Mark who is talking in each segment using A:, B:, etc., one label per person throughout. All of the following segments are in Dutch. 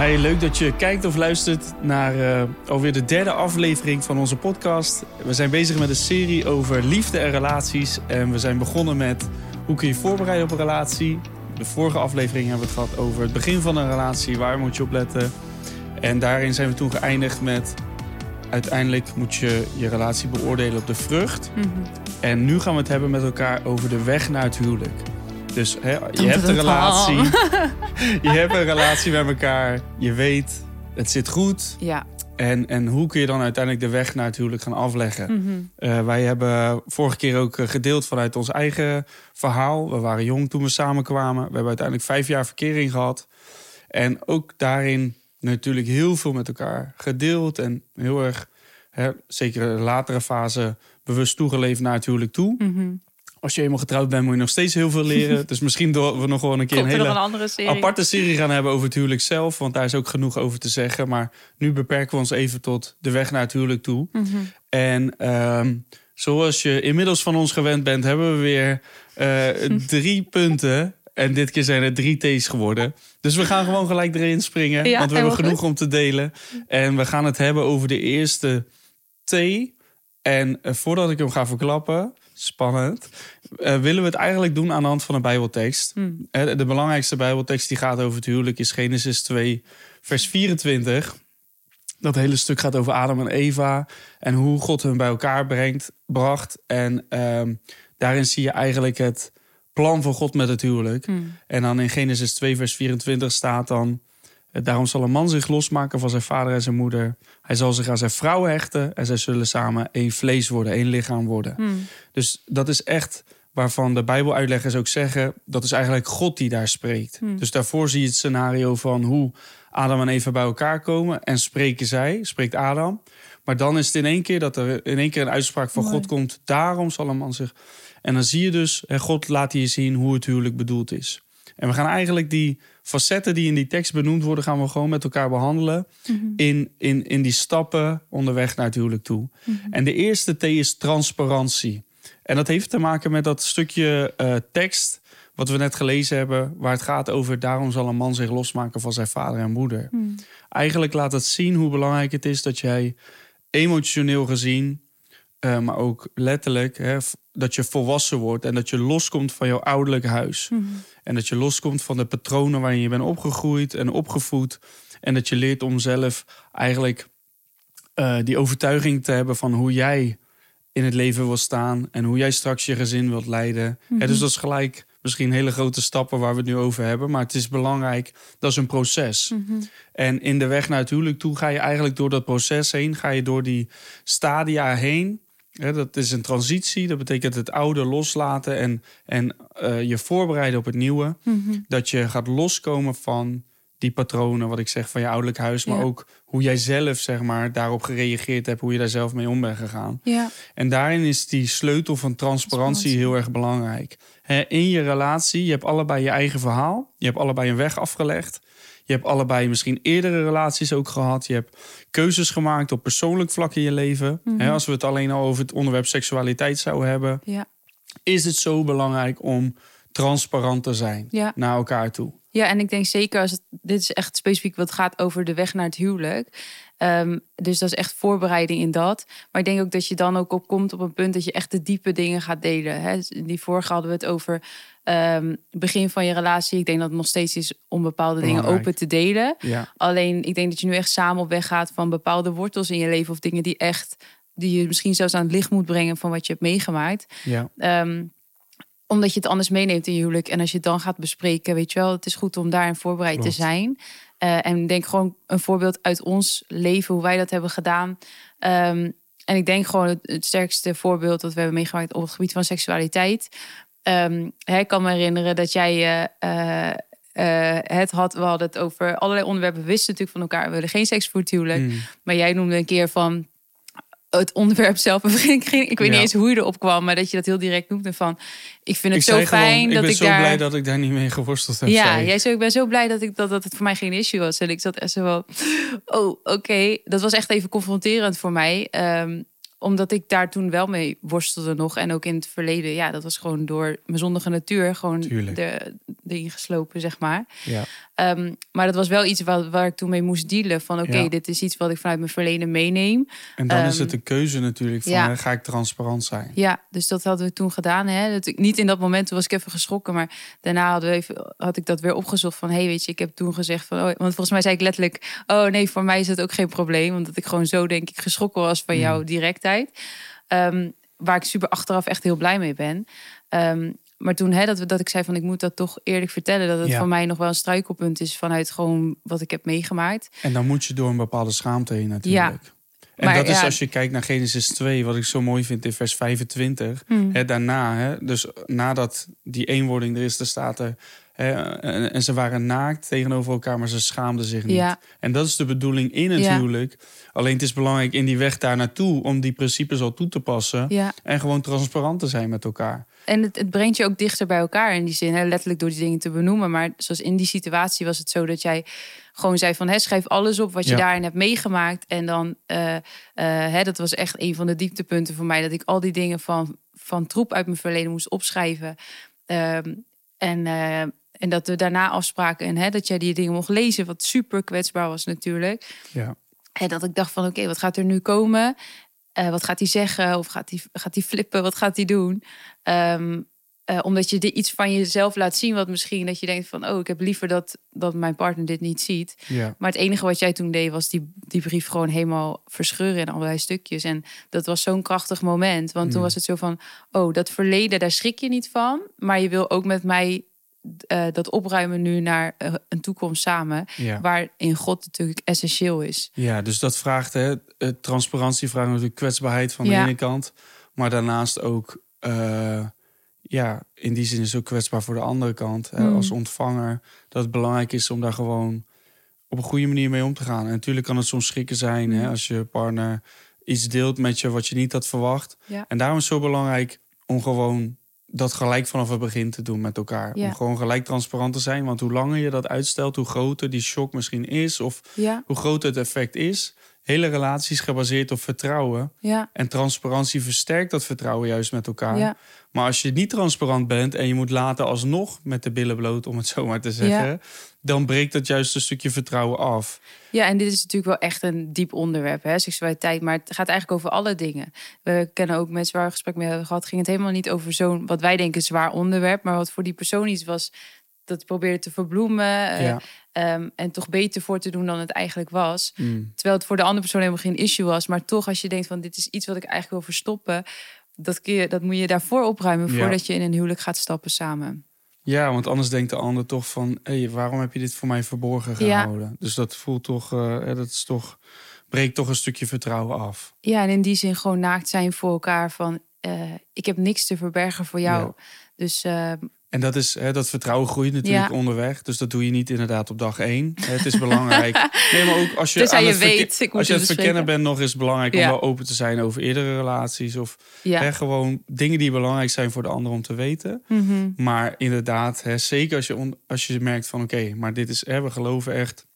A: Hey, leuk dat je kijkt of luistert naar uh, alweer de derde aflevering van onze podcast. We zijn bezig met een serie over liefde en relaties. En we zijn begonnen met hoe kun je voorbereiden op een relatie. De vorige aflevering hebben we het gehad over het begin van een relatie. Waar moet je op letten? En daarin zijn we toen geëindigd met... uiteindelijk moet je je relatie beoordelen op de vrucht.
B: Mhm.
A: En nu gaan we het hebben met elkaar over de weg naar het huwelijk. Dus hè, je hebt een relatie. je hebt een relatie met elkaar. Je weet, het zit goed.
B: Ja.
A: En, en hoe kun je dan uiteindelijk de weg naar het huwelijk gaan afleggen?
B: Mhm.
A: Eh, wij hebben vorige keer ook eh, gedeeld vanuit ons eigen verhaal. We waren jong toen we samenkwamen. We hebben uiteindelijk vijf jaar verkering gehad. En ook daarin natuurlijk heel veel met elkaar gedeeld. En heel erg, hè, zeker in de latere fase, bewust toegeleefd naar het huwelijk toe.
B: Mhm.
A: Als je eenmaal getrouwd bent, moet je nog steeds heel veel leren. dus misschien door we nog gewoon een keer een
B: Komt
A: hele
B: een andere serie?
A: aparte serie gaan hebben over het huwelijk zelf. Want daar is ook genoeg over te zeggen. Maar nu beperken we ons even tot de weg naar het huwelijk toe.
B: Mhm.
A: En ehm, zoals je inmiddels van ons gewend bent, hebben we weer eh, drie punten. En dit keer zijn er drie T's geworden. Dus we gaan gewoon gelijk erin springen.
B: Ja,
A: want we hebben genoeg om te delen. En we gaan het hebben over de eerste T. En eh, voordat ik hem ga verklappen, spannend, eh, willen we het eigenlijk doen aan de hand van een Bijbeltekst.
B: Hmm.
A: Eh, de belangrijkste Bijbeltekst die gaat over het huwelijk is Genesis 2, vers 24. Dat hele stuk gaat over Adam en Eva en hoe God hun bij elkaar brengt, bracht. En ehm, daarin zie je eigenlijk het plan van God met het huwelijk.
B: Hmm.
A: En dan in Genesis 2, vers 24 staat dan... eh, Daarom zal een man zich losmaken van zijn vader en zijn moeder. Hij zal zich aan zijn vrouw hechten en zij zullen samen één vlees worden, één lichaam worden.
B: Hmm.
A: Dus dat is echt waarvan de Bijbeluitleggers ook zeggen... dat is eigenlijk God die daar spreekt.
B: Hmm.
A: Dus daarvoor zie je het scenario van hoe Adam en Eva bij elkaar komen... en spreken zij, spreekt Adam. Maar dan is het in één keer dat er in één keer een uitspraak van
B: Mooi.
A: God komt... daarom zal een man zich... En dan zie je dus, God laat hier zien hoe het huwelijk bedoeld is. En we gaan eigenlijk die facetten die in die tekst benoemd worden... gaan we gewoon met elkaar behandelen
B: Mhm.
A: in, in, in die stappen onderweg naar het huwelijk toe.
B: Mhm.
A: En de eerste T is transparantie. En dat heeft te maken met dat stukje eh, tekst wat we net gelezen hebben, waar het gaat over daarom zal een man zich losmaken van zijn vader en moeder.
B: Hmm.
A: Eigenlijk laat het zien hoe belangrijk het is dat jij emotioneel gezien, eh, maar ook letterlijk, hè, dat je volwassen wordt en dat je loskomt van jouw ouderlijk huis.
B: Mhm.
A: En dat je loskomt van de patronen waarin je bent opgegroeid en opgevoed. En dat je leert om zelf eigenlijk eh, die overtuiging te hebben van hoe jij in het leven wil staan. En hoe jij straks je gezin wilt leiden. Hè, dus dat is gelijk misschien hele grote stappen waar we het nu over hebben. Maar het is belangrijk, dat is een proces.
B: Mhm.
A: En in de weg naar het huwelijk toe ga je eigenlijk door dat proces heen. Ga je door die stadia heen. Dat is een transitie. Dat betekent het oude loslaten en, en eh, je voorbereiden op het nieuwe
B: Mhm.
A: dat je gaat loskomen van die patronen, wat ik zeg, van je ouderlijk huis, maar
B: Ja.
A: ook hoe jij zelf, zeg maar, daarop gereageerd hebt, hoe je daar zelf mee om bent gegaan.
B: Ja.
A: En daarin is die sleutel van transparantie heel erg belangrijk. In je relatie, je hebt allebei je eigen verhaal, je hebt allebei een weg afgelegd. Je hebt allebei misschien eerdere relaties ook gehad. Je hebt keuzes gemaakt op persoonlijk vlak in je leven. Hè, als we het alleen al over het onderwerp seksualiteit zouden hebben,
B: Ja.
A: is het zo belangrijk om transparant te zijn
B: Ja.
A: naar elkaar toe.
B: Ja, en ik denk zeker als het, dit is echt specifiek wat gaat over de weg naar het huwelijk. Ehm, dus dat is echt voorbereiding in dat. Maar ik denk ook dat je dan ook op komt op een punt dat je echt de diepe dingen gaat delen. Hè? Dus Die vorige hadden we het over ehm, begin van je relatie. Ik denk dat het nog steeds is om bepaalde dingen open te delen.
A: Ja.
B: Alleen ik denk dat je nu echt samen op weg gaat van bepaalde wortels in je leven of dingen die echt die je misschien zelfs aan het licht moet brengen van wat je hebt meegemaakt.
A: Ja.
B: Ehm, omdat je het anders meeneemt in je huwelijk. En als je het dan gaat bespreken, weet je wel, het is goed om daarin voorbereid
A: Klopt.
B: te zijn. Eh, en ik denk gewoon een voorbeeld uit ons leven, hoe wij dat hebben gedaan. Ehm, en ik denk gewoon het, het sterkste voorbeeld dat we hebben meegemaakt op het gebied van seksualiteit. Hè, ik kan me herinneren dat jij eh, eh, het had. We hadden het over allerlei onderwerpen. We wisten natuurlijk van elkaar, we willen geen seks voor het huwelijk.
A: Mm.
B: Maar jij noemde een keer van het onderwerp zelf. Ik weet
A: Ja.
B: niet eens hoe je erop kwam, maar dat je dat heel direct noemde van. Ik vind het
A: ik
B: zo fijn
A: gewoon, ik
B: dat
A: ben
B: ik
A: zo
B: daar.
A: blij dat ik daar niet mee geworsteld heb.
B: ja,
A: ik.
B: jij zo. Ik ben zo blij dat ik dat, dat het voor mij geen issue was. En ik zat echt zo wel. Oh, oké. Dat was echt even confronterend voor mij. Ehm, omdat ik daar toen wel mee worstelde nog. En ook in het verleden, ja, dat was gewoon door mijn zondige natuur gewoon de, erin geslopen, zeg maar.
A: Ja.
B: Ehm, maar dat was wel iets waar, waar ik toen mee moest dealen. Van oké,
A: Ja.
B: dit is iets wat ik vanuit mijn verleden meeneem.
A: En dan is
B: Ehm,
A: het een keuze natuurlijk van,
B: ja.
A: hè, ga ik transparant zijn?
B: Ja, dus dat hadden we toen gedaan. Hè. Dat, ik- niet in dat moment, toen was ik even geschrokken. Maar daarna hadden we even, had ik dat weer opgezocht van... hey, weet je, ik heb toen gezegd van... Oh, want volgens mij zei ik letterlijk... oh nee, voor mij is dat ook geen probleem. Omdat ik gewoon zo, denk ik, geschrokken was van
A: Mm.
B: jouw directheid. Ehm, waar ik super achteraf echt heel blij mee ben. Maar toen hè, dat, we, dat ik zei van... ik moet dat toch eerlijk vertellen... dat het
A: Ja.
B: voor mij nog wel een struikelpunt is... vanuit gewoon wat ik heb meegemaakt.
A: En dan moet je door een bepaalde schaamte heen natuurlijk. En
B: Maar
A: dat is
B: ja.
A: als je kijkt naar Genesis 2, wat ik zo mooi vind in vers 25.
B: Hmm.
A: Hè, daarna, hè, dus nadat die eenwording er is, er staat er... Hè, en, en ze waren naakt tegenover elkaar, maar ze schaamden zich niet.
B: Ja.
A: En dat is de bedoeling in het
B: Ja.
A: huwelijk. Alleen het is belangrijk in die weg daar naartoe... om die principes al toe te passen.
B: Ja.
A: En gewoon transparant te zijn met elkaar.
B: En het, het brengt je ook dichter bij elkaar in die zin, hè, letterlijk door die dingen te benoemen. Maar zoals in die situatie was het zo dat jij gewoon zei van, hè, schrijf alles op wat je daarin hebt meegemaakt. En dan, eh, eh, hè, dat was echt een van de dieptepunten voor mij, dat ik al die dingen van, van troep uit mijn verleden moest opschrijven. Ehm, en, eh, en dat we daarna afspraken en hè, dat jij die dingen mocht lezen, wat super kwetsbaar was natuurlijk.
A: Ja.
B: En dat ik dacht van oké, wat gaat er nu komen? Eh, wat gaat hij zeggen? Of gaat hij, gaat hij flippen? Wat gaat hij doen? Ehm, eh, omdat je de- iets van jezelf laat zien, wat misschien dat je denkt van oh, ik heb liever dat, dat mijn partner dit niet ziet.
A: Ja.
B: Maar het enige wat jij toen deed, was die, die brief gewoon helemaal verscheuren in allerlei stukjes. En dat was zo'n krachtig moment. Want toen
A: Mm.
B: was het zo van, oh, dat verleden, daar schrik je niet van. Maar je wil ook met mij eh, dat opruimen nu naar eh, een toekomst samen.
A: Ja.
B: Waarin God natuurlijk essentieel is.
A: Ja, dus dat vraagt, hè, eh, transparantie vraagt natuurlijk kwetsbaarheid van de
B: Ja.
A: ene kant. Maar daarnaast ook, ja, in die zin is ook kwetsbaar voor de andere kant. Hè,
B: Mm.
A: Als ontvanger, dat het belangrijk is om daar gewoon op een goede manier mee om te gaan. En natuurlijk kan het soms schrikken zijn hè,
B: Mm.
A: als je partner iets deelt met je wat je niet had verwacht.
B: Ja.
A: En daarom is het zo belangrijk om gewoon dat gelijk vanaf het begin te doen met elkaar.
B: Ja.
A: Om gewoon gelijk transparant te zijn. Want hoe langer je dat uitstelt, hoe groter die shock misschien is. Of
B: Ja,
A: hoe groot het effect is. Hele relaties gebaseerd op vertrouwen.
B: ja,
A: En transparantie versterkt dat vertrouwen juist met elkaar. Maar als je niet transparant bent en je moet later alsnog met de billen bloot, om het zo maar te zeggen, dan breekt dat juist een stukje vertrouwen af.
B: Ja, en dit is natuurlijk wel echt een diep onderwerp, hè, seksualiteit. Maar het gaat eigenlijk over alle dingen. We kennen ook mensen waar we gesprek mee hebben gehad. Ging het helemaal niet over zo'n, wat wij denken, zwaar onderwerp. Maar wat voor die persoon iets was, dat probeerde te verbloemen. eh, ehm, en toch beter voor te doen dan het eigenlijk was.
A: Mm.
B: Terwijl het voor de andere persoon helemaal geen issue was. Maar toch, als je denkt van dit is iets wat ik eigenlijk wil verstoppen. Dat, kun je, dat moet je daarvoor opruimen
A: Ja.
B: voordat je in een huwelijk gaat stappen samen.
A: Ja, want anders denkt de ander toch van... hé, waarom heb je dit voor mij verborgen
B: Ja.
A: gehouden? Dus dat voelt toch, eh, dat is toch, breekt toch een stukje vertrouwen af.
B: Ja, en in die zin gewoon naakt zijn voor elkaar. Van eh, ik heb niks te verbergen voor jou.
A: Ja.
B: Dus eh,
A: En dat, is, hè, dat vertrouwen groeit natuurlijk
B: Ja.
A: onderweg. Dus dat doe je niet inderdaad op dag één. Het is belangrijk. Nee, maar ook als je, aan
B: je
A: het
B: weet,
A: als je
B: het
A: verkennen bent, nog is het belangrijk om wel open te zijn over eerdere relaties. Of
B: ja.
A: hè, gewoon dingen die belangrijk zijn voor de ander om te weten.
B: Mhm.
A: Maar inderdaad, hè, zeker als je, on- als je merkt van oké, maar dit is, hè, we geloven echt.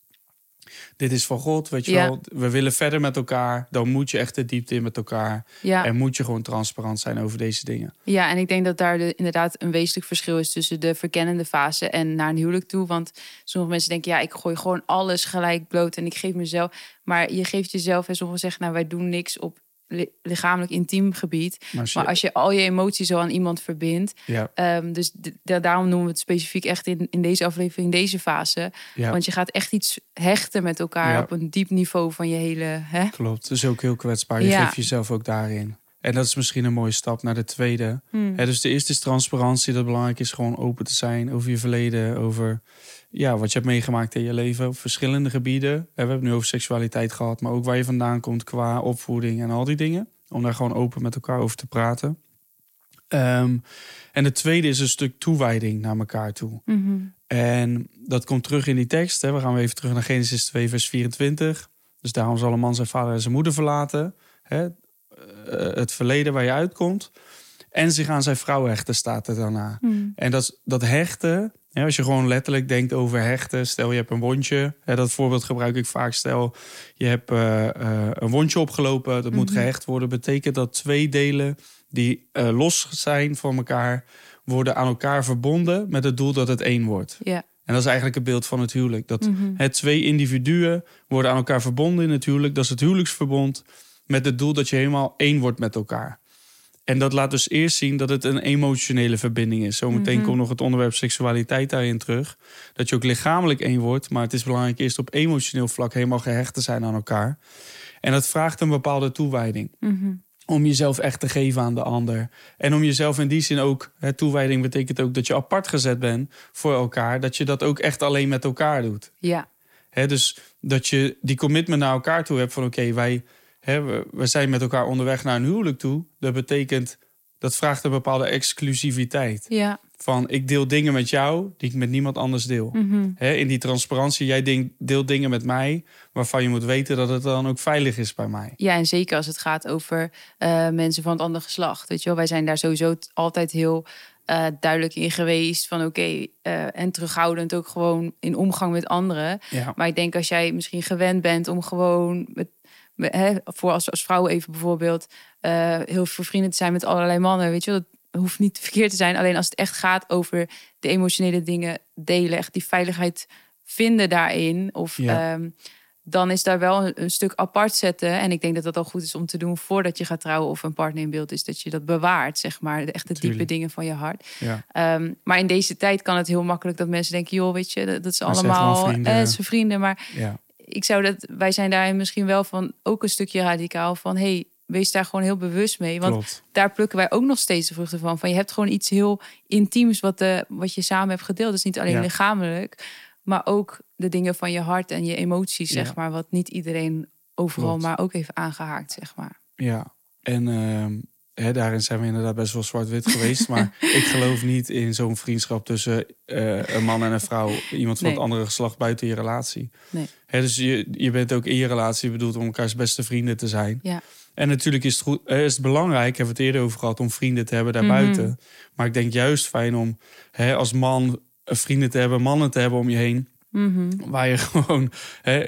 A: Dit is van God, weet je
B: Ja.
A: wel. We willen verder met elkaar. Dan moet je echt de diepte in met elkaar.
B: ja.
A: En moet je gewoon transparant zijn over deze dingen.
B: ja, en ik denk dat daar de, inderdaad een wezenlijk verschil is tussen de verkennende fase en naar een huwelijk toe. Want sommige mensen denken, ja, ik gooi gewoon alles gelijk bloot en ik geef mezelf. Maar je geeft jezelf, en sommigen zeggen, nou, wij doen niks op lichamelijk intiem gebied.
A: Maar als je,
B: Maar als je al je emoties zo aan iemand verbindt,
A: ja,
B: Ehm, dus daarom noemen we het specifiek echt in, in deze aflevering, deze fase.
A: ja.
B: Want je gaat echt iets hechten met elkaar
A: Ja.
B: op een diep niveau van je hele. Hè?
A: Klopt, is ook heel kwetsbaar. Je
B: Ja.
A: geeft jezelf ook daarin. En dat is misschien een mooie stap naar de tweede.
B: Hmm.
A: Dus de eerste is transparantie. Dat belangrijk is gewoon open te zijn over je verleden. Over ja, wat je hebt meegemaakt in je leven. Op verschillende gebieden. Hè, We hebben het nu over seksualiteit gehad. Maar ook waar je vandaan komt qua opvoeding en al die dingen. Om daar gewoon open met elkaar over te praten. Ehm, en de tweede is een stuk toewijding naar elkaar toe.
B: Mhm.
A: En dat komt terug in die tekst. Hè. We gaan weer even terug naar Genesis 2, vers 24. Dus daarom zal een man zijn vader en zijn moeder verlaten. Hè. Eh, het verleden waar je uitkomt. En zich aan zijn vrouw hechten, staat er daarna.
B: Hmm.
A: En dat, dat hechten Ja, als je gewoon letterlijk denkt over hechten, stel je hebt een wondje. Hè, dat voorbeeld gebruik ik vaak. Stel je hebt eh, eh, een wondje opgelopen, dat moet
B: Mhm.
A: gehecht worden. Betekent dat twee delen die eh, los zijn van elkaar, worden aan elkaar verbonden met het doel dat het één wordt.
B: Ja.
A: En dat is eigenlijk het beeld van het huwelijk. Dat
B: Mhm.
A: het twee individuen worden aan elkaar verbonden in het huwelijk. Dat is het huwelijksverbond met het doel dat je helemaal één wordt met elkaar. En dat laat dus eerst zien dat het een emotionele verbinding is. Zometeen
B: Mhm.
A: komt nog het onderwerp seksualiteit daarin terug. Dat je ook lichamelijk één wordt. Maar het is belangrijk eerst op emotioneel vlak helemaal gehecht te zijn aan elkaar. En dat vraagt een bepaalde toewijding.
B: Mhm.
A: Om jezelf echt te geven aan de ander. En om jezelf in die zin ook, hè, toewijding betekent ook dat je apart gezet bent voor elkaar. Dat je dat ook echt alleen met elkaar doet.
B: Ja.
A: Hè, dus dat je die commitment naar elkaar toe hebt van oké, wij hè, we, we zijn met elkaar onderweg naar een huwelijk toe. Dat betekent, dat vraagt een bepaalde exclusiviteit.
B: Ja.
A: Van ik deel dingen met jou die ik met niemand anders deel.
B: Mhm.
A: Hè, in die transparantie, jij deelt dingen met mij waarvan je moet weten dat het dan ook veilig is bij mij.
B: Ja, en zeker als het gaat over eh, mensen van het andere geslacht. Weet je wel, wij zijn daar sowieso altijd heel eh, duidelijk in geweest. Van oké, eh, en terughoudend ook gewoon in omgang met anderen.
A: Ja,
B: Maar ik denk als jij misschien gewend bent om gewoon met, voor als, als vrouw even bijvoorbeeld eh, heel veel vrienden te zijn met allerlei mannen, weet je, dat hoeft niet verkeerd te zijn. Alleen als het echt gaat over de emotionele dingen delen, echt die veiligheid vinden daarin, of
A: Ja.
B: ehm, dan is daar wel een, een stuk apart zetten. En ik denk dat dat al goed is om te doen voordat je gaat trouwen of een partner in beeld is, dat je dat bewaart, zeg maar, de echte diepe dingen van je hart.
A: ja.
B: Ehm, maar in deze tijd kan het heel makkelijk dat mensen denken, joh, weet je, dat, dat
A: gewoon
B: allemaal
A: vrienden.
B: eh, zijn vrienden, maar
A: ja.
B: Ik zou dat, wij zijn daarin misschien wel van ook een stukje radicaal van hey, wees daar gewoon heel bewust mee. Want
A: klopt.
B: daar plukken wij ook nog steeds de vruchten van. Van je hebt gewoon iets heel intiems wat, de, wat je samen hebt gedeeld. Dus niet alleen
A: Ja.
B: lichamelijk, maar ook de dingen van je hart en je emoties,
A: Ja.
B: zeg maar. Wat niet iedereen overal
A: Klopt.
B: maar ook heeft aangehaakt, zeg maar.
A: Ja, en ehm, hè, daarin zijn we inderdaad best wel zwart-wit geweest. maar ik geloof niet in zo'n vriendschap tussen eh, een man en een vrouw. Iemand van
B: Nee.
A: het andere geslacht buiten je relatie.
B: Nee.
A: Hè, dus je, je bent ook in je relatie bedoeld om elkaars beste vrienden te zijn.
B: Ja.
A: En natuurlijk is het, goed, eh, is het belangrijk, hebben we het eerder over gehad, om vrienden te hebben daarbuiten.
B: Mhm.
A: Maar ik denk juist fijn om hè, als man eh, vrienden te hebben, mannen te hebben om je heen.
B: Mhm.
A: Waar je gewoon hè,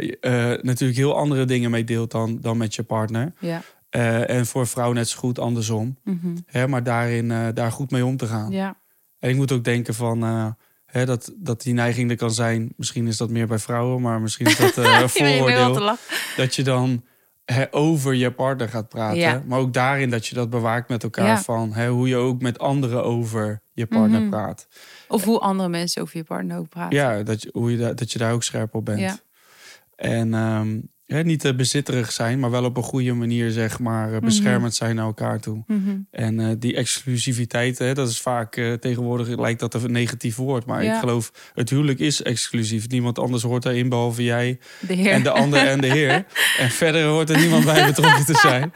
A: natuurlijk heel andere dingen mee deelt dan, dan met je partner.
B: Ja.
A: Eh, en voor vrouwen net zo goed andersom.
B: Mhm.
A: Hè, maar daarin eh, daar goed mee om te gaan.
B: ja.
A: En ik moet ook denken van eh, hè, dat, dat die neiging er kan zijn. Misschien is dat meer bij vrouwen, maar misschien is dat een vooroordeel. Dat je dan hè, over je partner gaat praten.
B: Ja.
A: Maar ook daarin dat je dat bewaakt met elkaar.
B: Ja.
A: Van hè, hoe je ook met anderen over je partner
B: Mhm.
A: praat.
B: Of hoe andere mensen over je partner ook praten.
A: Ja, dat je, hoe je, daar- dat je daar ook scherp op bent. En ehm, hè, niet te bezitterig zijn, maar wel op een goede manier, zeg maar, eh, beschermend zijn naar elkaar toe.
B: Mhm.
A: En eh, die exclusiviteit, hè, dat is vaak eh, tegenwoordig lijkt dat een negatief woord. Maar
B: Ja.
A: ik geloof, het huwelijk is exclusief. Niemand anders hoort daarin behalve jij
B: De heer.
A: en de ander en de heer. En verder hoort er niemand bij betrokken te zijn.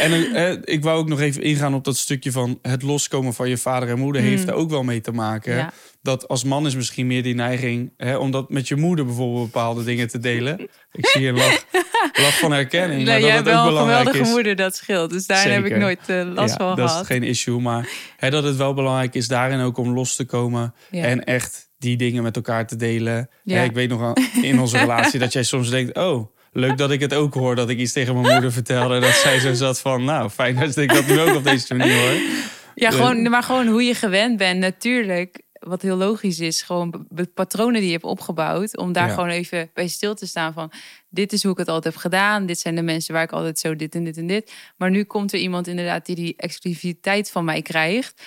A: En eh, eh, ik wou ook nog even ingaan op dat stukje van het loskomen van je vader en moeder. Heeft
B: Mm.
A: er ook wel mee te maken.
B: Ja.
A: Dat als man is misschien meer die neiging hè, om dat met je moeder bijvoorbeeld bepaalde dingen te delen. Ik zie een lach, lach van herkenning. maar
B: Nee,
A: dat het
B: hebt
A: ook belangrijk
B: geweldige
A: is.
B: moeder, dat scheelt. Dus daar heb ik nooit eh, last
A: ja,
B: van
A: dat
B: gehad.
A: is geen issue. Maar hè, dat het wel belangrijk is daarin ook om los te komen.
B: Ja.
A: En echt die dingen met elkaar te delen.
B: Ja.
A: Hè, ik weet nog in onze relatie dat jij soms denkt... oh, leuk dat ik het ook hoor dat ik iets tegen mijn moeder vertelde. En dat zij zo zat van... nou, fijn dat ik dat nu ook op deze manier hoor.
B: Ja, gewoon, maar gewoon hoe je gewend bent, natuurlijk. Wat heel logisch is, gewoon be- patronen die je hebt opgebouwd. Om daar
A: Ja.
B: gewoon even bij stil te staan van... dit is hoe ik het altijd heb gedaan. Dit zijn de mensen waar ik altijd zo dit en dit en dit. Maar nu komt er iemand inderdaad die die exclusiviteit van mij krijgt.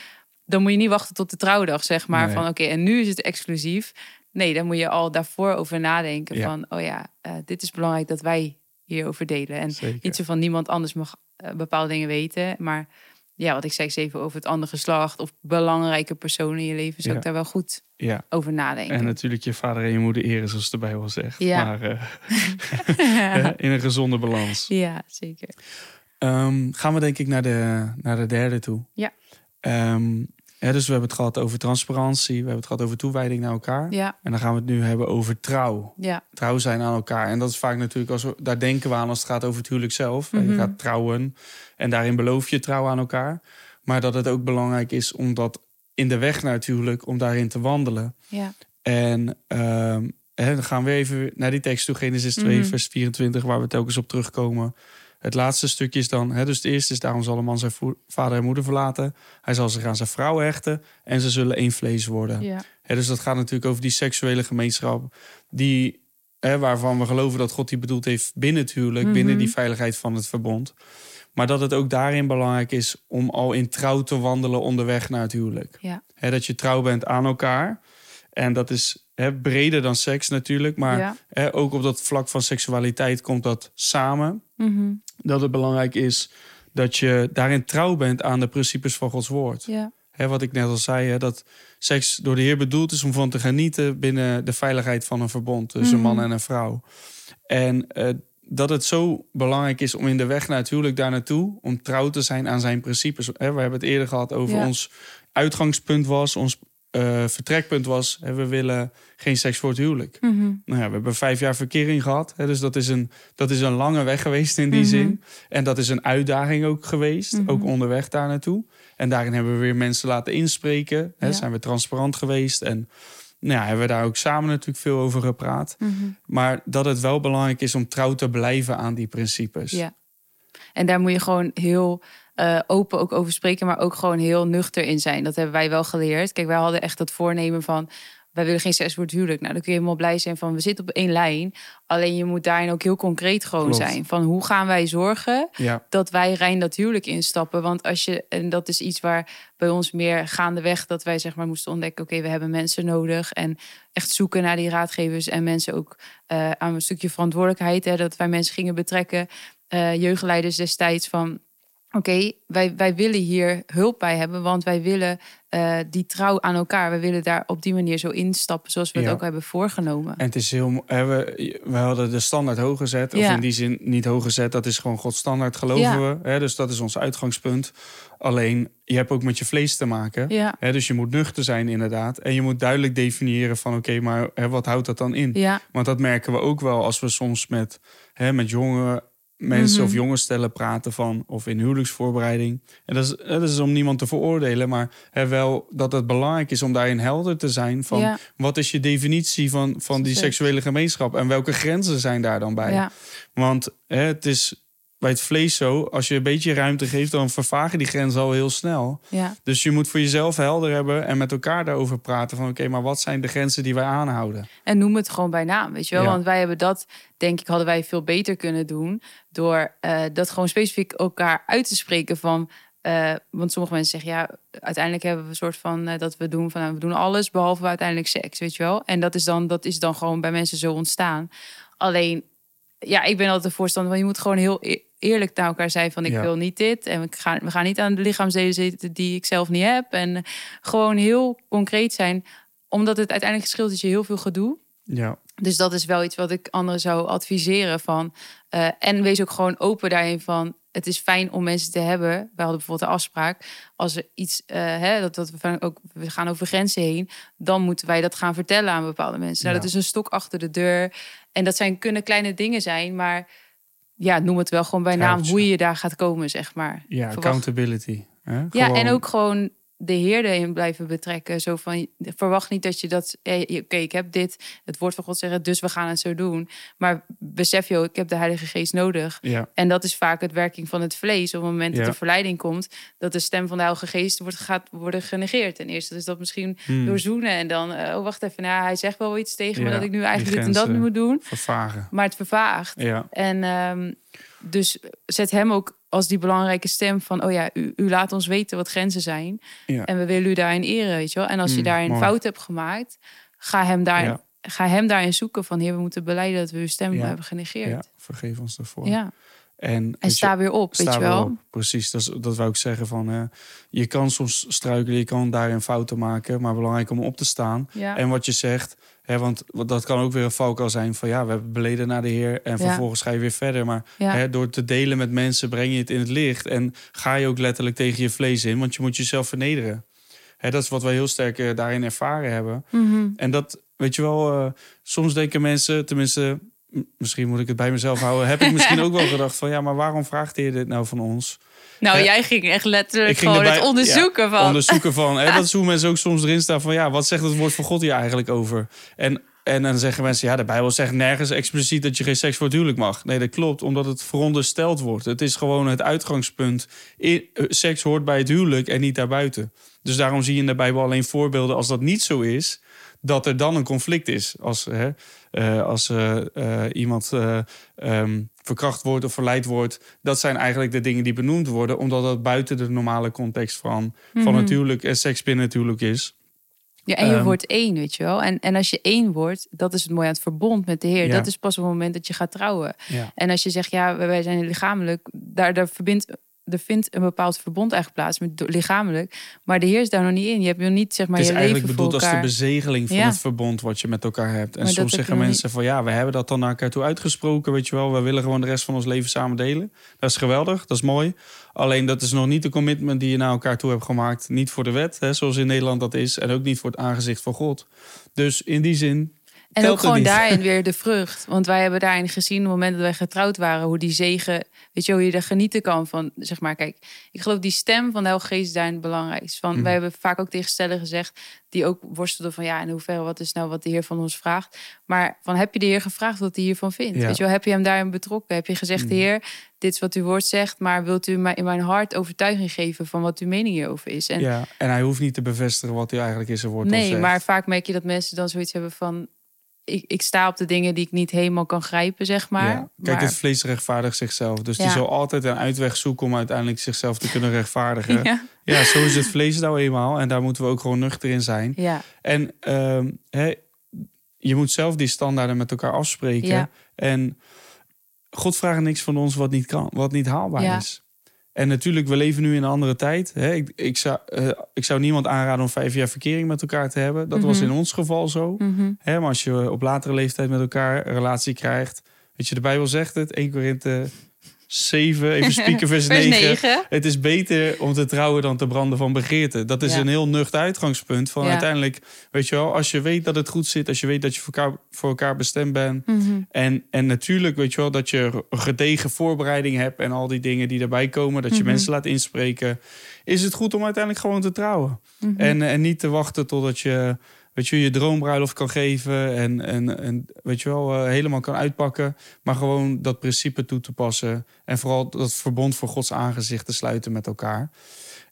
B: Dan moet je niet wachten tot de trouwdag, zeg maar.
A: Nee.
B: Van oké, en nu is het exclusief. Nee, dan moet je al daarvoor over nadenken
A: Ja.
B: van... oh ja, eh, dit is belangrijk dat wij hierover delen. En
A: Zeker.
B: niet zo van niemand anders mag eh, bepaalde dingen weten. Maar ja, wat ik zei, even over het andere geslacht of belangrijke personen in je leven, zou
A: Ja.
B: ik daar wel goed
A: Ja,
B: over nadenken.
A: en natuurlijk je vader en je moeder eren, zoals de Bijbel zegt.
B: Ja.
A: Maar eh, in een gezonde balans.
B: ja, zeker.
A: Ehm, gaan we denk ik naar de, naar de derde toe.
B: Ja.
A: Ehm, dus we hebben het gehad over transparantie. We hebben het gehad over toewijding naar elkaar.
B: Ja,
A: En dan gaan we het nu hebben over trouw.
B: ja,
A: Trouw zijn aan elkaar. En dat is vaak natuurlijk, als we, daar denken we aan als het gaat over het huwelijk zelf.
B: Mhm.
A: Je gaat trouwen en daarin beloof je trouw aan elkaar. Maar dat het ook belangrijk is om dat in de weg natuurlijk om daarin te wandelen.
B: Ja.
A: En ehm, hè, dan gaan we even naar die tekst toe, Genesis 2,
B: Mhm.
A: vers 24, waar we telkens op terugkomen. Het laatste stukje is dan, hè, dus het eerste is daarom zal een man zijn vader en moeder verlaten. Hij zal zich aan zijn vrouw hechten en ze zullen één vlees worden.
B: Ja.
A: Hè, dus dat gaat natuurlijk over die seksuele gemeenschap, die, hè, waarvan we geloven dat God die bedoeld heeft binnen het huwelijk,
B: Mhm.
A: binnen die veiligheid van het verbond. Maar dat het ook daarin belangrijk is om al in trouw te wandelen onderweg naar het huwelijk.
B: Ja.
A: Hè, dat je trouw bent aan elkaar. En dat is hè, breder dan seks natuurlijk. Maar
B: Ja.
A: hè, ook op dat vlak van seksualiteit komt dat samen.
B: Mhm.
A: Dat het belangrijk is dat je daarin trouw bent aan de principes van Gods woord.
B: Ja.
A: Hè, wat ik net al zei, hè, dat seks door de Heer bedoeld is om van te genieten binnen de veiligheid van een verbond tussen een
B: Mhm.
A: man en een vrouw. En eh, dat het zo belangrijk is om in de weg naar het huwelijk daar naartoe, om trouw te zijn aan zijn principes. Hè, we hebben het eerder gehad over
B: Ja.
A: ons uitgangspunt was, ons eh, vertrekpunt was, hè, we willen geen seks voor het huwelijk.
B: Mhm.
A: Nou ja, we hebben vijf jaar verkering gehad. Hè, dus dat is, een, dat is een lange weg geweest in die
B: Mhm.
A: zin. En dat is een uitdaging ook geweest.
B: Mhm.
A: Ook onderweg daar naartoe. En daarin hebben we weer mensen laten inspreken. Hè,
B: Ja.
A: Zijn we transparant geweest. En nou ja, hebben we daar ook samen natuurlijk veel over gepraat. Maar dat het wel belangrijk is om trouw te blijven aan die principes.
B: Ja. En daar moet je gewoon heel eh, open ook over spreken, maar ook gewoon heel nuchter in zijn. Dat hebben wij wel geleerd. Kijk, wij hadden echt het voornemen van. Wij willen geen het huwelijk. Nou, dan kun je helemaal blij zijn van we zitten op één lijn. Alleen je moet daarin ook heel concreet gewoon
A: Klopt.
B: zijn. Van hoe gaan wij zorgen
A: Ja,
B: dat wij rein dat huwelijk instappen. Want als je, en dat is iets waar bij ons meer gaandeweg dat wij zeg maar moesten ontdekken: oké, we hebben mensen nodig. En echt zoeken naar die raadgevers en mensen ook eh, aan een stukje verantwoordelijkheid. Hè, dat wij mensen gingen betrekken, eh, jeugdleiders destijds van. Oké, wij, wij willen hier hulp bij hebben, want wij willen eh, die trouw aan elkaar. We willen daar op die manier zo instappen, zoals we het ook hebben voorgenomen.
A: en het is heel. we, we hadden de standaard hoog gezet. Of in die zin niet hoog gezet. Dat is gewoon Gods standaard, geloven
B: Ja.
A: we. Hè, dus dat is ons uitgangspunt. Alleen, je hebt ook met je vlees te maken.
B: Ja,
A: Hè, dus je moet nuchter zijn, inderdaad. En je moet duidelijk definiëren van oké, maar hè, wat houdt dat dan in?
B: ja,
A: Want dat merken we ook wel als we soms met, hè, met jonge mensen
B: Mhm.
A: of jonge stellen praten van, of in huwelijksvoorbereiding. En dat is, hè, dat is om niemand te veroordelen, maar hè, wel dat het belangrijk is om daarin helder te zijn van
B: ja,
A: wat is je definitie van, van die seksuele gemeenschap en welke grenzen zijn daar dan bij?
B: ja,
A: Want hè, het is bij het vlees zo, als je een beetje ruimte geeft, dan vervagen die grenzen al heel snel.
B: ja,
A: Dus je moet voor jezelf helder hebben en met elkaar daarover praten van oké, maar wat zijn de grenzen die wij aanhouden?
B: En noem het gewoon bij naam, weet je wel.
A: Ja.
B: Want wij hebben dat, denk ik, hadden wij veel beter kunnen doen. Door eh, dat gewoon specifiek elkaar uit te spreken van... eh, want sommige mensen zeggen, ja, uiteindelijk hebben we een soort van... eh, dat we doen van, nou, we doen alles behalve uiteindelijk seks, weet je wel. En dat is dan, dat is dan gewoon bij mensen zo ontstaan. Alleen, ja, ik ben altijd de voorstander van... je moet gewoon heel e- eerlijk naar elkaar zijn van... ik
A: Ja.
B: wil niet dit en we gaan, we gaan niet aan de lichaamsdelen zitten... die ik zelf niet heb. En gewoon heel concreet zijn. Omdat het uiteindelijk scheelt dat je heel veel gedoe...
A: Ja,
B: Dus dat is wel iets wat ik anderen zou adviseren van. eh, en wees ook gewoon open daarin van. Het is fijn om mensen te hebben. We hadden bijvoorbeeld de afspraak. Als er iets, eh, hè, dat, dat we van ook, we gaan over grenzen heen. Dan moeten wij dat gaan vertellen aan bepaalde mensen. Nou,
A: Ja.
B: dat is een stok achter de deur. En dat zijn, kunnen kleine dingen zijn. Maar ja, noem het wel gewoon bij naam hoe je daar gaat komen, zeg maar.
A: ja
B: Verwacht-
A: accountability. Hè?
B: ja, en ook gewoon de Heer erin blijven betrekken. Zo van, verwacht niet dat je dat... eh, Oké, ik heb dit, het woord van God zeggen, dus we gaan het zo doen. Maar besef je, ook, ik heb de Heilige Geest nodig.
A: Ja,
B: En dat is vaak het werking van het vlees. Op het moment dat
A: Ja.
B: de verleiding komt, dat de stem van de Heilige Geest wordt, gaat worden genegeerd. Ten eerste is dat misschien
A: Hmm.
B: door zoenen. En dan, eh, oh wacht even, nou, hij zegt wel iets tegen me
A: Ja,
B: dat ik nu eigenlijk dit en dat moet doen.
A: vervagen.
B: Maar het vervaagt.
A: Ja,
B: En ehm, dus zet hem ook als die belangrijke stem van... oh ja, u, u laat ons weten wat grenzen zijn.
A: ja.
B: En we willen u daarin eren, weet je wel. En als je
A: Mm,
B: daarin
A: mooi.
B: fout hebt gemaakt... ga hem, daarin,
A: Ja.
B: ga hem daarin zoeken van... heer, we moeten beleiden dat we uw stem
A: Ja.
B: hebben genegeerd.
A: ja,
B: Ja.
A: vergeef ons daarvoor.
B: En,
A: En, weet je,
B: sta weer op, weet je wel.
A: op. Precies, dat, dat wou ik zeggen. Van, je kan soms struikelen, je kan daarin fouten maken, maar belangrijk om op te staan.
B: Ja.
A: En wat je zegt, hè, want dat kan ook weer een valkuil zijn van ja, we hebben beleden naar de Heer en
B: Ja.
A: vervolgens ga je weer verder. Maar
B: Ja.
A: hè, door te delen met mensen breng je het in het licht en ga je ook letterlijk tegen je vlees in, want je moet jezelf vernederen. Hè, dat is wat wij heel sterk eh, daarin ervaren hebben.
B: Mhm.
A: En dat, weet je wel, eh, soms denken mensen, tenminste, misschien moet ik het bij mezelf houden, heb ik misschien ook wel gedacht van ja, maar waarom vraagt hij dit nou van ons?
B: Nou,
A: Eh,
B: jij ging echt letterlijk
A: ging
B: gewoon
A: erbij-
B: het onderzoeken van.
A: Onderzoeken van. Hè, dat is hoe mensen ook soms erin staan van ja, wat zegt het woord van God hier eigenlijk over? En, en dan zeggen mensen, ja, de Bijbel zegt nergens expliciet dat je geen seks voor het huwelijk mag. Nee, dat klopt, omdat het verondersteld wordt. Het is gewoon het uitgangspunt. I- eh, seks hoort bij het huwelijk en niet daarbuiten. Dus daarom zie je in de Bijbel alleen voorbeelden als dat niet zo is, dat er dan een conflict is. Als, hè, eh, als eh, eh, iemand eh, ehm, verkracht wordt of verleid wordt. Dat zijn eigenlijk de dingen die benoemd worden, omdat dat buiten de normale context van, van het huwelijk en seks binnen het huwelijk is.
B: Ja, en je
A: Ehm,
B: wordt één, weet je wel. En, en als je één wordt, dat is het mooie aan het verbond met de Heer.
A: Ja.
B: Dat is pas op het moment dat je gaat trouwen.
A: Ja.
B: En als je zegt, ja, wij- wij zijn lichamelijk, daar, daar verbindt. Er vindt een bepaald verbond eigenlijk plaats met lichamelijk. Maar de Heer is daar nog niet in. Je hebt nog niet zeg maar
A: Het is
B: je
A: eigenlijk
B: leven
A: bedoeld als de bezegeling van
B: Ja.
A: het verbond wat je met elkaar hebt. En
B: Maar
A: soms zeggen mensen van ja, we hebben dat dan naar elkaar toe uitgesproken, weet je wel. We willen gewoon de rest van ons leven samen delen. Dat is geweldig, dat is mooi. Alleen dat is nog niet de commitment die je naar elkaar toe hebt gemaakt. Niet voor de wet, hè, zoals in Nederland dat is. En ook niet voor het aangezicht van God. Dus in die zin
B: En
A: telt
B: ook gewoon
A: niet.
B: daarin weer de vrucht. Want wij hebben daarin gezien, op het moment dat wij getrouwd waren, hoe die zegen, weet je, hoe je er genieten kan van. Zeg maar, kijk, ik geloof die stem van de Heilige Geest daarin belangrijk is. Van,
A: Mhm.
B: Wij hebben vaak ook tegen stellen gezegd, die ook worstelden van ja, in hoeverre, wat is nou wat de Heer van ons vraagt. Maar van, heb je de Heer gevraagd wat hij hiervan vindt?
A: Ja.
B: Weet je wel, heb je hem daarin betrokken? Heb je gezegd,
A: Mhm.
B: Heer, dit is wat uw woord zegt, maar wilt u mij in mijn hart overtuiging geven van wat uw mening hierover is? En
A: ja, en hij hoeft niet te bevestigen wat hij eigenlijk is er wordt of
B: Nee,
A: zegt.
B: maar vaak merk je dat mensen dan zoiets hebben van... Ik, ik sta op de dingen die ik niet helemaal kan grijpen, zeg maar.
A: Ja. Kijk,
B: maar,
A: het vlees rechtvaardigt zichzelf. Dus die zal altijd een uitweg zoeken om uiteindelijk zichzelf te kunnen rechtvaardigen. Ja.
B: ja,
A: zo is het vlees nou eenmaal. En daar moeten we ook gewoon nuchter in zijn.
B: ja,
A: En hè, je moet zelf die standaarden met elkaar afspreken. En God vraagt niks van ons wat niet kan, wat niet haalbaar
B: Ja.
A: is. En natuurlijk, we leven nu in een andere tijd. Hè? Ik, ik, zou, eh, ik zou niemand aanraden om vijf jaar verkering met elkaar te hebben. Dat was
B: Mhm.
A: in ons geval zo.
B: mhm,
A: Hè, maar als je op latere leeftijd met elkaar een relatie krijgt. Weet je, de Bijbel zegt het. 1 Korinthe 7, even spieken, vers,
B: Vers
A: 9.
B: 9.
A: Het is beter om te trouwen dan te branden van begeerte. Dat is
B: Ja.
A: een heel nuchter uitgangspunt. Van
B: Ja.
A: uiteindelijk, weet je wel, als je weet dat het goed zit, als je weet dat je voor elkaar, voor elkaar bestemd bent.
B: Mhm,
A: En, en natuurlijk, weet je wel, dat je gedegen voorbereiding hebt en al die dingen die daarbij komen, dat je
B: Mhm.
A: mensen laat inspreken. Is het goed om uiteindelijk gewoon te trouwen?
B: mhm.
A: En, en niet te wachten totdat je, weet je, je droombruiloft kan geven en, en, en weet je wel, eh, helemaal kan uitpakken. Maar gewoon dat principe toe te passen. En vooral dat verbond voor Gods aangezicht te sluiten met elkaar.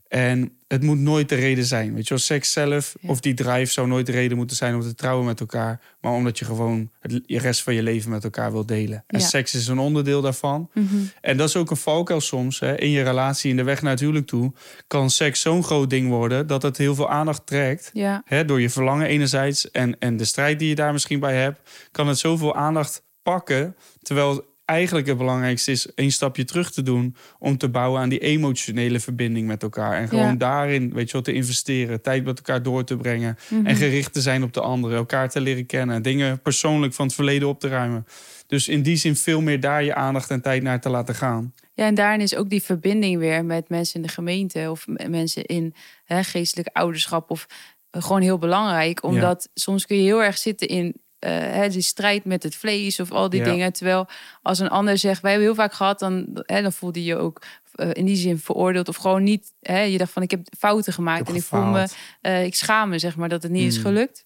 A: En het moet nooit de reden zijn. Weet je wel, seks zelf
B: Ja.
A: of die drive zou nooit de reden moeten zijn om te trouwen met elkaar. Maar omdat je gewoon het de rest van je leven met elkaar wilt delen. En
B: Ja.
A: seks is een onderdeel daarvan.
B: mhm.
A: En dat is ook een valkuil soms. Hè. In je relatie, in de weg naar het huwelijk toe, kan seks zo'n groot ding worden dat het heel veel aandacht trekt.
B: Ja,
A: Hè, door je verlangen enerzijds en, en de strijd die je daar misschien bij hebt, kan het zoveel aandacht pakken. Terwijl eigenlijk het belangrijkste is een stapje terug te doen om te bouwen aan die emotionele verbinding met elkaar. En gewoon
B: Ja.
A: daarin, weet je wel, te investeren, tijd met elkaar door te brengen
B: mhm.
A: en gericht te zijn op de anderen, elkaar te leren kennen, dingen persoonlijk van het verleden op te ruimen. Dus in die zin veel meer daar je aandacht en tijd naar te laten gaan.
B: Ja, en daarin is ook die verbinding weer met mensen in de gemeente of mensen in hè, geestelijk ouderschap of eh, gewoon heel belangrijk. Omdat soms kun je heel erg zitten in hè, die strijd met het vlees of al die
A: Ja.
B: dingen. Terwijl als een ander zegt, wij hebben heel vaak gehad, dan, hè, dan voelde je je ook eh, in die zin veroordeeld of gewoon niet. Hè, je dacht van ik heb fouten gemaakt
A: Ik heb
B: en ik voel me, eh, ik schaam me zeg maar dat het niet is
A: Mm.
B: gelukt.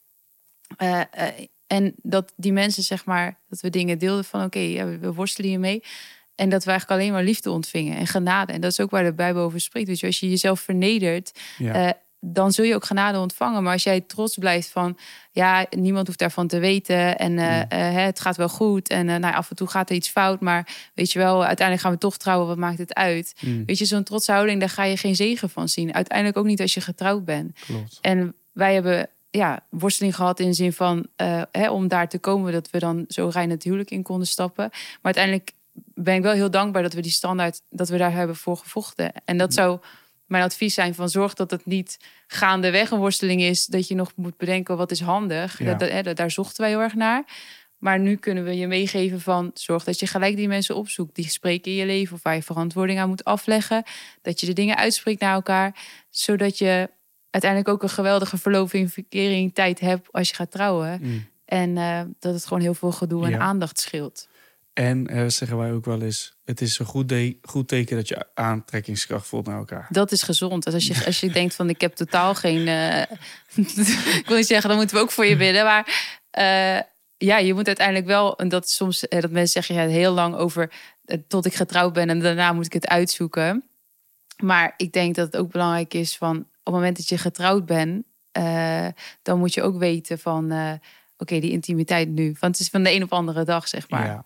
B: En dat die mensen zeg maar dat we dingen deelden van oké, ja, we- worstelen hiermee. En dat we eigenlijk alleen maar liefde ontvingen en genade. En dat is ook waar de Bijbel over spreekt. Dus als je jezelf vernedert,
A: Ja.
B: Dan zul je ook genade ontvangen. Maar als jij trots blijft van, ja, niemand hoeft daarvan te weten. En eh,
A: Mm.
B: eh, het gaat wel goed. En eh, nou, af en toe gaat er iets fout. Maar weet je wel, uiteindelijk gaan we toch trouwen. Wat maakt het uit?
A: Mm,
B: Weet je, zo'n trotse houding, daar ga je geen zegen van zien. Uiteindelijk ook niet als je getrouwd bent.
A: klopt.
B: En wij hebben ja, worsteling gehad in de zin van hè, om daar te komen dat we dan zo rein het huwelijk in konden stappen. Maar uiteindelijk ben ik wel heel dankbaar dat we die standaard, dat we daar hebben voor gevochten. En dat zou mijn advies zijn van zorg dat het niet gaandeweg een worsteling is, dat je nog moet bedenken wat is handig.
A: Ja.
B: Dat, hè, daar zochten wij heel erg naar. Maar nu kunnen we je meegeven van zorg dat je gelijk die mensen opzoekt die spreken in je leven of waar je verantwoording aan moet afleggen. Dat je de dingen uitspreekt naar elkaar, zodat je uiteindelijk ook een geweldige verloving, verkering, tijd hebt als je gaat trouwen.
A: Mm.
B: En eh, dat het gewoon heel veel gedoe en
A: Ja.
B: aandacht scheelt.
A: En eh, zeggen wij ook wel eens, het is een goed, goed teken dat je aantrekkingskracht voelt naar elkaar.
B: Dat is gezond. Als je, als je denkt van ik heb totaal geen. eh, ik wil niet zeggen, dan moeten we ook voor je bidden. Maar eh, ja, je moet uiteindelijk wel. En dat soms dat mensen zeggen ja, heel lang over tot ik getrouwd ben en daarna moet ik het uitzoeken. Maar ik denk dat het ook belangrijk is van op het moment dat je getrouwd bent, dan moet je ook weten van oké, die intimiteit nu. Want het is van de een op andere dag, zeg maar.
A: Ja,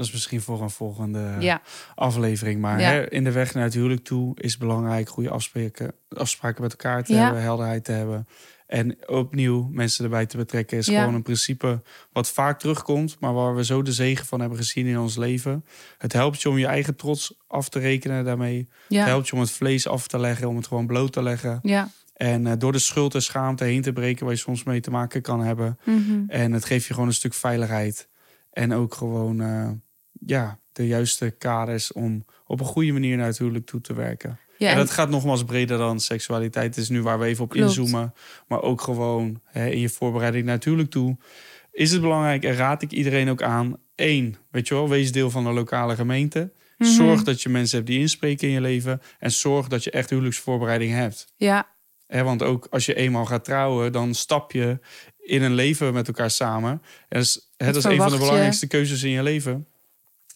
A: dat is misschien voor een volgende
B: Ja.
A: aflevering. Maar
B: Ja.
A: hè, in de weg naar het huwelijk toe is belangrijk goede afspraken, afspraken met elkaar te
B: Ja.
A: hebben, helderheid te hebben. En opnieuw mensen erbij te betrekken is gewoon een principe wat vaak terugkomt, maar waar we zo de zegen van hebben gezien in ons leven. Het helpt je om je eigen trots af te rekenen daarmee. Het helpt je om het vlees af te leggen, om het gewoon bloot te leggen.
B: Ja.
A: En eh, door de schuld en schaamte heen te breken waar je soms mee te maken kan hebben.
B: Mhm.
A: En het geeft je gewoon een stuk veiligheid. En ook gewoon eh, ja, de juiste kaders om op een goede manier naar het huwelijk toe te werken.
B: ja.
A: en
B: en-
A: dat gaat nogmaals breder dan seksualiteit. Het is nu waar we even op
B: Klopt.
A: inzoomen. Maar ook gewoon hè, in je voorbereiding naar het huwelijk toe. Is het belangrijk en raad ik iedereen ook aan. Eén, weet je wel, wees deel van de lokale gemeente.
B: Mhm.
A: Zorg dat je mensen hebt die inspreken in je leven. En zorg dat je echt huwelijksvoorbereiding hebt.
B: ja.
A: Want ook als je eenmaal gaat trouwen, dan stap je in een leven met elkaar samen. En dat is, dat is een van de belangrijkste keuzes in je leven.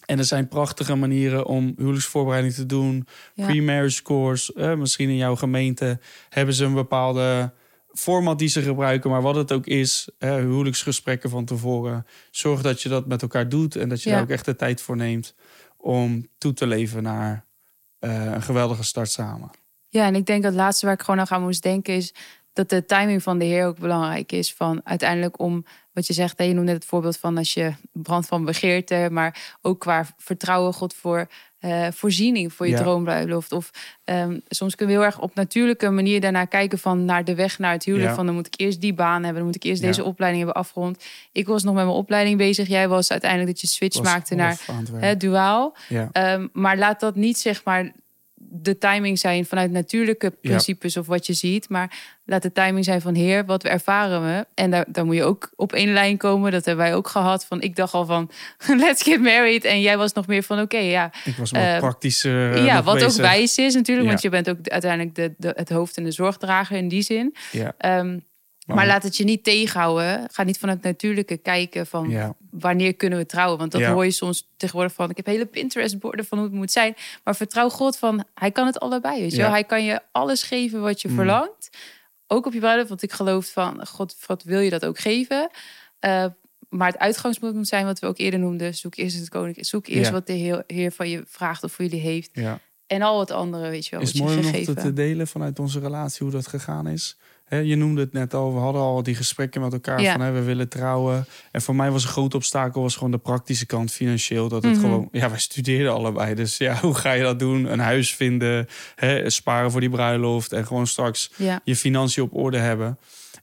A: En er zijn prachtige manieren om huwelijksvoorbereiding te doen.
B: Ja.
A: Pre-marriage course. misschien in jouw gemeente hebben ze een bepaalde format die ze gebruiken. Maar wat het ook is, huwelijksgesprekken van tevoren. Zorg dat je dat met elkaar doet. En dat je
B: Ja.
A: daar ook echt de tijd voor neemt om toe te leven naar eh, een geweldige start samen.
B: Ja, en ik denk dat het laatste waar ik gewoon aan aan moest denken is dat de timing van de Heer ook belangrijk is. Van uiteindelijk om wat je zegt, je noemde net het voorbeeld van als je brand van begeerte, maar ook qua vertrouwen God voor eh, voorziening voor je
A: Ja.
B: droombruiloft. Of ehm, soms kunnen we heel erg op natuurlijke manier daarnaar kijken van naar de weg naar het huwelijk.
A: Ja.
B: Van dan moet ik eerst die baan hebben, dan moet ik eerst
A: Ja.
B: deze opleiding hebben afgerond. Ik was nog met mijn opleiding bezig. Jij was uiteindelijk dat je switch
A: Was
B: maakte naar hè, duaal. Ehm, maar laat dat niet zeg maar de timing zijn vanuit natuurlijke principes of wat je ziet. Maar laat de timing zijn van Heer, wat we ervaren we. En daar, daar moet je ook op één lijn komen. Dat hebben wij ook gehad. Van ik dacht al van let's get married. En jij was nog meer van oké, ja.
A: Ik was wat
B: Eh,
A: praktischer. eh,
B: ja, wat ook wijs is natuurlijk.
A: Ja.
B: Want je bent ook uiteindelijk de, de, het hoofd en de zorgdrager in die zin.
A: Ja,
B: Ehm, maar laat het je niet tegenhouden. Ga niet vanuit natuurlijke kijken van
A: ja,
B: wanneer kunnen we trouwen? Want dat
A: Ja.
B: hoor je soms tegenwoordig van. Ik heb hele Pinterest-borden van hoe het moet zijn. Maar vertrouw God van, hij kan het allebei. Weet je
A: Ja.
B: Hij kan je alles geven wat je
A: Mm.
B: verlangt. Ook op je bruiloft. Want ik geloof van, God, God wil je dat ook geven. Eh, maar het uitgangspunt moet zijn wat we ook eerder noemden. Zoek eerst het koninkrijk. Zoek eerst
A: Ja.
B: wat de heer, heer van je vraagt of voor jullie heeft.
A: ja.
B: En al het andere, weet je wel,
A: Is het
B: wat
A: mooi om nog te delen vanuit onze relatie hoe dat gegaan is? Hè, je noemde het net al, we hadden al die gesprekken met elkaar
B: Ja.
A: van hè, we willen trouwen. En voor mij was een groot obstakel was gewoon de praktische kant financieel. Dat het
B: Mhm.
A: gewoon, ja, wij studeerden allebei. Dus ja, hoe ga je dat doen? Een huis vinden, hè, sparen voor die bruiloft en gewoon straks
B: Ja,
A: je financiën op orde hebben.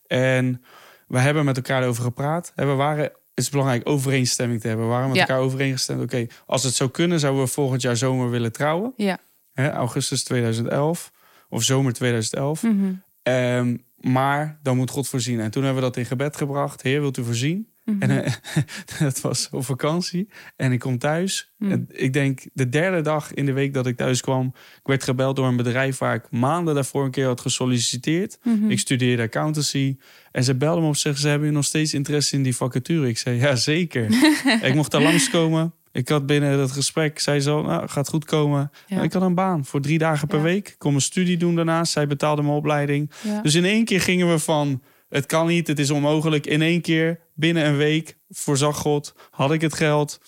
A: En we hebben met elkaar erover gepraat. En we waren, het is belangrijk overeenstemming te hebben. We waren met
B: Ja.
A: elkaar overeengestemd. Oké, als het zou kunnen, zouden we volgend jaar zomer willen trouwen.
B: ja.
A: Hè, augustus 2011 of zomer 2011.
B: Mhm.
A: Ehm, maar dan moet God voorzien. En toen hebben we dat in gebed gebracht. Heer, wilt u voorzien?
B: Mhm.
A: En eh, dat was op vakantie. En ik kom thuis.
B: Mm.
A: En ik denk de derde dag in de week dat ik thuis kwam... ik werd gebeld door een bedrijf waar ik maanden daarvoor een keer had gesolliciteerd.
B: Mhm.
A: Ik studeerde accountancy. En ze belden me op zich, ze hebben nog steeds interesse in die vacature? Ik zei, ja zeker. ik mocht daar langskomen. Ik had binnen dat gesprek, zei zo, nou, gaat goed komen.
B: Ja.
A: Nou, ik had een baan voor drie dagen per
B: Ja.
A: week. Ik kon mijn studie doen daarnaast. Zij betaalde mijn opleiding.
B: Ja.
A: Dus in één keer gingen we van, het kan niet, het is onmogelijk. In één keer, binnen een week, voorzag God, had ik het geld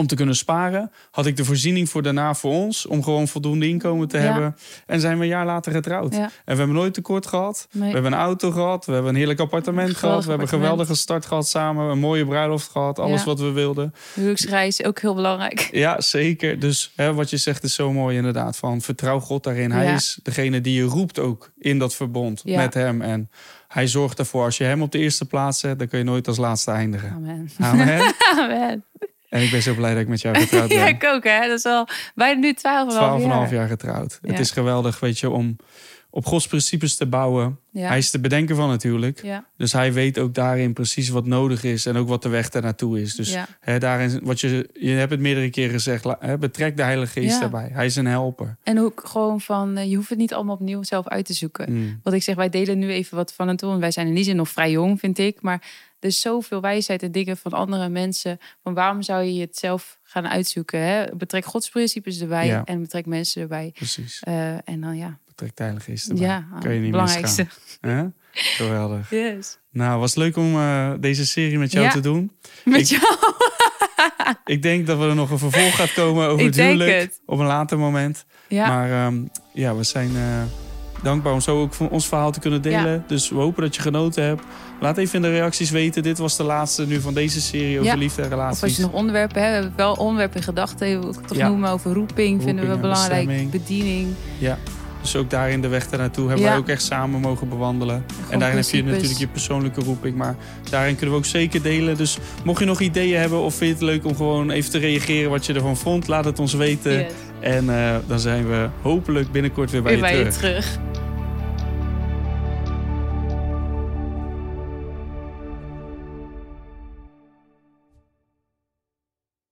A: om te kunnen sparen. Had ik de voorziening voor daarna voor ons, om gewoon voldoende inkomen te
B: Ja.
A: hebben. En zijn we een jaar later getrouwd.
B: Ja.
A: En we hebben nooit tekort gehad.
B: Nee.
A: We hebben een auto gehad. We hebben een heerlijk appartement gehad. We hebben een geweldige start gehad samen. Een mooie bruiloft gehad. Alles
B: Ja.
A: wat we wilden.
B: Huwelijksreis, ook heel belangrijk.
A: Ja, zeker. Dus hè, wat je zegt is zo mooi inderdaad. Van vertrouw God daarin. Hij is degene die je roept ook in dat verbond met hem. En hij zorgt ervoor. Als je hem op de eerste plaats zet, dan kun je nooit als laatste eindigen.
B: Amen.
A: Amen.
B: Amen.
A: En ik ben zo blij dat ik met jou getrouwd ben.
B: Ja, ik ook, hè. Dat is al bijna nu 12,5
A: 12,5
B: jaar.
A: jaar getrouwd.
B: Ja.
A: Het is geweldig, weet je, om, op Gods principes te bouwen.
B: Ja.
A: Hij is te bedenken van natuurlijk.
B: ja.
A: Dus hij weet ook daarin precies wat nodig is en ook wat de weg daar naartoe is. Dus
B: ja.
A: hè, daarin, wat je, je hebt het meerdere keren gezegd, hè, betrek de Heilige Geest daarbij. Hij is een helper.
B: En ook gewoon van, eh, je hoeft het niet allemaal opnieuw zelf uit te zoeken.
A: Mm.
B: Wat ik zeg, wij delen nu even wat van het doen. Wij zijn in die zin nog vrij jong, vind ik. Maar er is zoveel wijsheid en dingen van andere mensen. Van waarom zou je het zelf gaan uitzoeken? Hè? Betrek godsprincipes erbij
A: Ja.
B: en betrek mensen erbij.
A: Precies.
B: Eh, en dan ja,
A: Geest erbij.
B: ja
A: Kan je niet
B: belangrijkste.
A: Geweldig.
B: Yes.
A: Nou, was leuk om eh, deze serie met jou
B: Ja.
A: te doen.
B: Met
A: Ik-
B: jou.
A: Ik denk dat er nog een vervolg gaat komen over
B: Ik
A: het
B: denk
A: huwelijk.
B: het.
A: Op een later moment.
B: Ja,
A: Maar ehm, ja, we zijn eh, dankbaar om zo ook van ons verhaal te kunnen delen. Dus we hopen dat je genoten hebt. Laat even in de reacties weten. Dit was de laatste nu van deze serie over
B: Ja.
A: liefde en
B: of
A: relaties.
B: als je nog onderwerpen hebt. We hebben wel onderwerpen in gedachten. Ik toch
A: Ja.
B: noemen over roeping. vinden we belangrijk.
A: bestemming.
B: Bediening.
A: Dus ook daarin de weg daarnaartoe hebben
B: Ja.
A: wij ook echt samen mogen bewandelen. En daarin heb je natuurlijk je persoonlijke roeping. Maar daarin kunnen we ook zeker delen. Dus mocht je nog ideeën hebben of vind je het leuk om gewoon even te reageren wat je ervan vond, laat het ons weten.
B: Yes.
A: En eh, dan zijn we hopelijk binnenkort weer bij
B: Weer
A: je
B: bij je
A: terug.
B: terug.